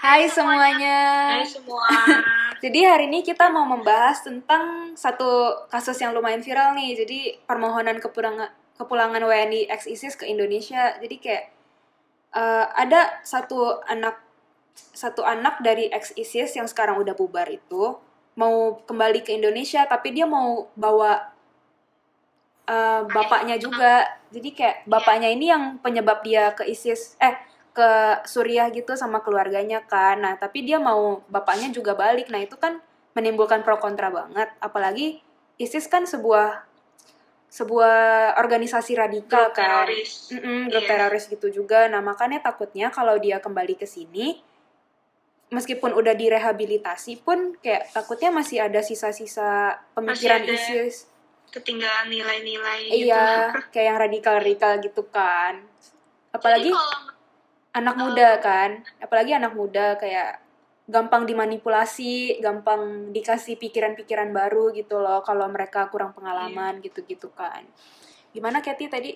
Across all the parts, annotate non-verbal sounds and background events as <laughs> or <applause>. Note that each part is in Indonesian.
Hai semuanya. Hai semua. <laughs> Jadi hari ini kita mau membahas tentang satu kasus yang lumayan viral nih. Jadi permohonan kepulangan kepulangan WNI ex ISIS ke Indonesia. Jadi kayak eh, ada satu anak satu anak dari ex ISIS yang sekarang udah bubar itu mau kembali ke Indonesia tapi dia mau bawa eh, bapaknya juga. Jadi kayak bapaknya ini yang penyebab dia ke ISIS eh ke Suriah gitu sama keluarganya kan. Nah, tapi dia mau bapaknya juga balik. Nah, itu kan menimbulkan pro kontra banget. Apalagi ISIS kan sebuah sebuah organisasi radikal Grup kan. teroris. Grup Iya. teroris gitu juga. Nah, makanya takutnya kalau dia kembali ke sini meskipun udah direhabilitasi pun kayak takutnya masih ada sisa-sisa pemikiran ada ISIS. Ketinggalan nilai-nilai gitu. Iya, kayak yang radikal-radikal gitu kan. Apalagi Jadi kalau anak Oh. muda kan apalagi anak muda kayak gampang dimanipulasi gampang dikasih pikiran-pikiran baru gitu loh kalau mereka kurang pengalaman gitu-gitu kan gimana Kathy tadi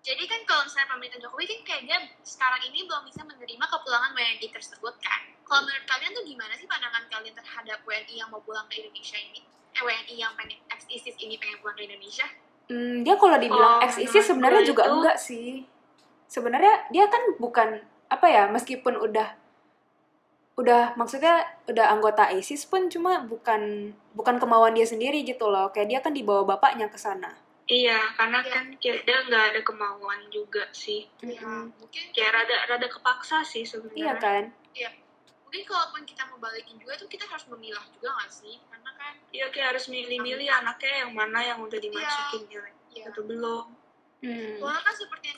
jadi kan kalau misalnya pemerintah Jokowi kan kayaknya sekarang ini belum bisa menerima kepulangan WNI tersebut kan. Kalau menurut kalian tuh gimana sih pandangan kalian terhadap WNI yang mau pulang ke Indonesia ini? Eh WNI yang pengen ex ISIS ini pengen pulang ke Indonesia? Hmm, dia kalau dibilang Oh, ex ISIS sebenarnya juga itu- enggak sih sebenarnya dia kan bukan apa ya meskipun udah udah maksudnya udah anggota ISIS pun cuma bukan bukan kemauan dia sendiri gitu loh kayak dia kan dibawa bapaknya ke sana Iya, karena Iya. kan dia nggak ada kemauan juga sih. Ya, Mm-mm. mungkin Kayak rada rada kepaksa sih iya sebenarnya. kan mungkin kalaupun kita mau balikin juga tuh kita harus memilah juga nggak sih? Karena kan Iya, kayak harus milih-milih anaknya yang mana yang udah dimasukin nilai ya atau belum. Hmm. Soalnya kan seperti yang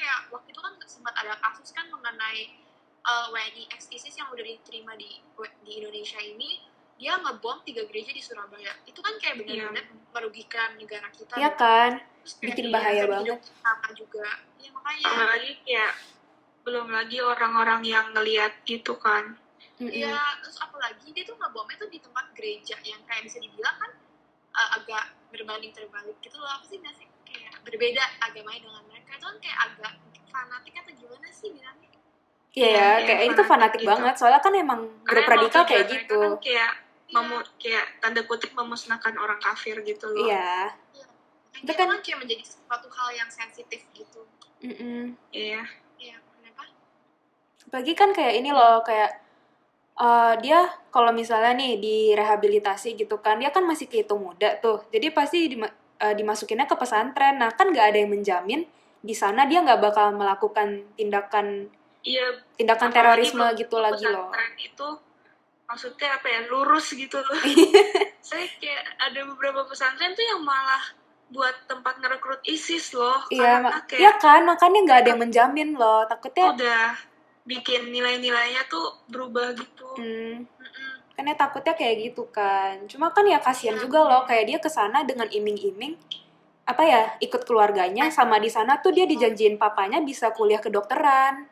kayak waktu itu kan sempat ada kasus kan mengenai uh, WNI ex ISIS yang udah diterima di di Indonesia ini dia ngebom tiga gereja di Surabaya. Itu kan kayak benar-benar merugikan negara kita. Iya kan Terus bikin bahaya banget. sama juga. Ya makanya. Apalagi kayak belum lagi orang-orang yang ngeliat gitu kan. Iya, terus apalagi dia tuh ngebomnya tuh di tempat gereja yang kayak bisa dibilang kan uh, agak berbanding terbalik gitu loh. Apa sih nggak sih? Berbeda agamanya dengan mereka. Itu kan kayak agak fanatik atau gimana sih bilangnya? Iya ya, Iya, kayak kayak itu fanatik fanatik gitu. banget. Soalnya kan emang grup radikal kayak gitu. Kan kayak Iya. memu kayak tanda kutip memusnahkan orang kafir gitu loh. Iya. Itu Itu kan, kan- kayak menjadi suatu hal yang sensitif gitu. Iya. Iya, kenapa? Apalagi kan kayak ini loh, kayak eh, dia kalau misalnya nih direhabilitasi gitu kan, dia kan masih kehitung muda tuh. Jadi pasti eh, dimasukinnya ke pesantren. Nah kan nggak ada yang menjamin di sana dia nggak bakal melakukan tindakan Iya, tindakan terorisme gitu lagi loh. pesantren itu maksudnya apa ya lurus gitu loh. <laughs> Saya kayak ada beberapa pesantren tuh yang malah buat tempat ngerekrut ISIS loh. Iya, karena kayak iya kan, makanya nggak ada yang menjamin loh. Takutnya, udah bikin nilai-nilainya tuh berubah gitu. hmm. Kan ya takutnya kayak gitu kan. Cuma kan ya kasihan Iya. juga loh kayak dia ke sana dengan iming-iming apa ya ikut keluarganya sama di sana tuh dia dijanjiin papanya bisa kuliah kedokteran.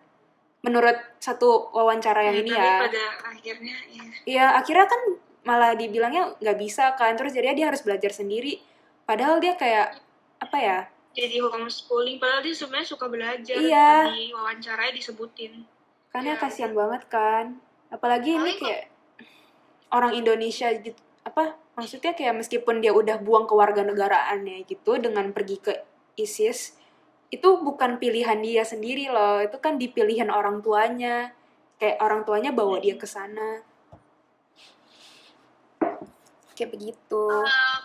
Menurut satu wawancara yang Ya, ini ya. pada akhirnya ya iya akhirnya kan malah dibilangnya nggak bisa kan. Terus jadi dia harus belajar sendiri. Padahal dia kayak apa ya jadi homeschooling padahal dia sebenarnya suka belajar. Iya. di wawancaranya disebutin. Kan ya Iya, kasihan banget kan. Apalagi ini Paling kok- kayak orang Indonesia gitu apa maksudnya kayak meskipun dia udah buang kewarganegaraannya gitu dengan pergi ke ISIS itu bukan pilihan dia sendiri loh itu kan dipilihin orang tuanya kayak orang tuanya bawa dia ke sana kayak begitu Uh,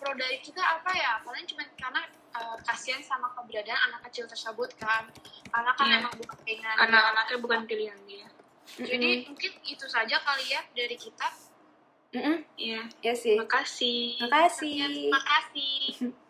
pro dari kita apa ya? Paling cuma karena uh, kasihan sama keberadaan anak kecil tersebut kan. Karena kan Iya. emang bukan keinginan karena dia. anaknya bukan pilihan dia Jadi mungkin itu saja kali ya dari kita. Mm-mm. iya ya sih makasih makasih Terima kasih. <laughs>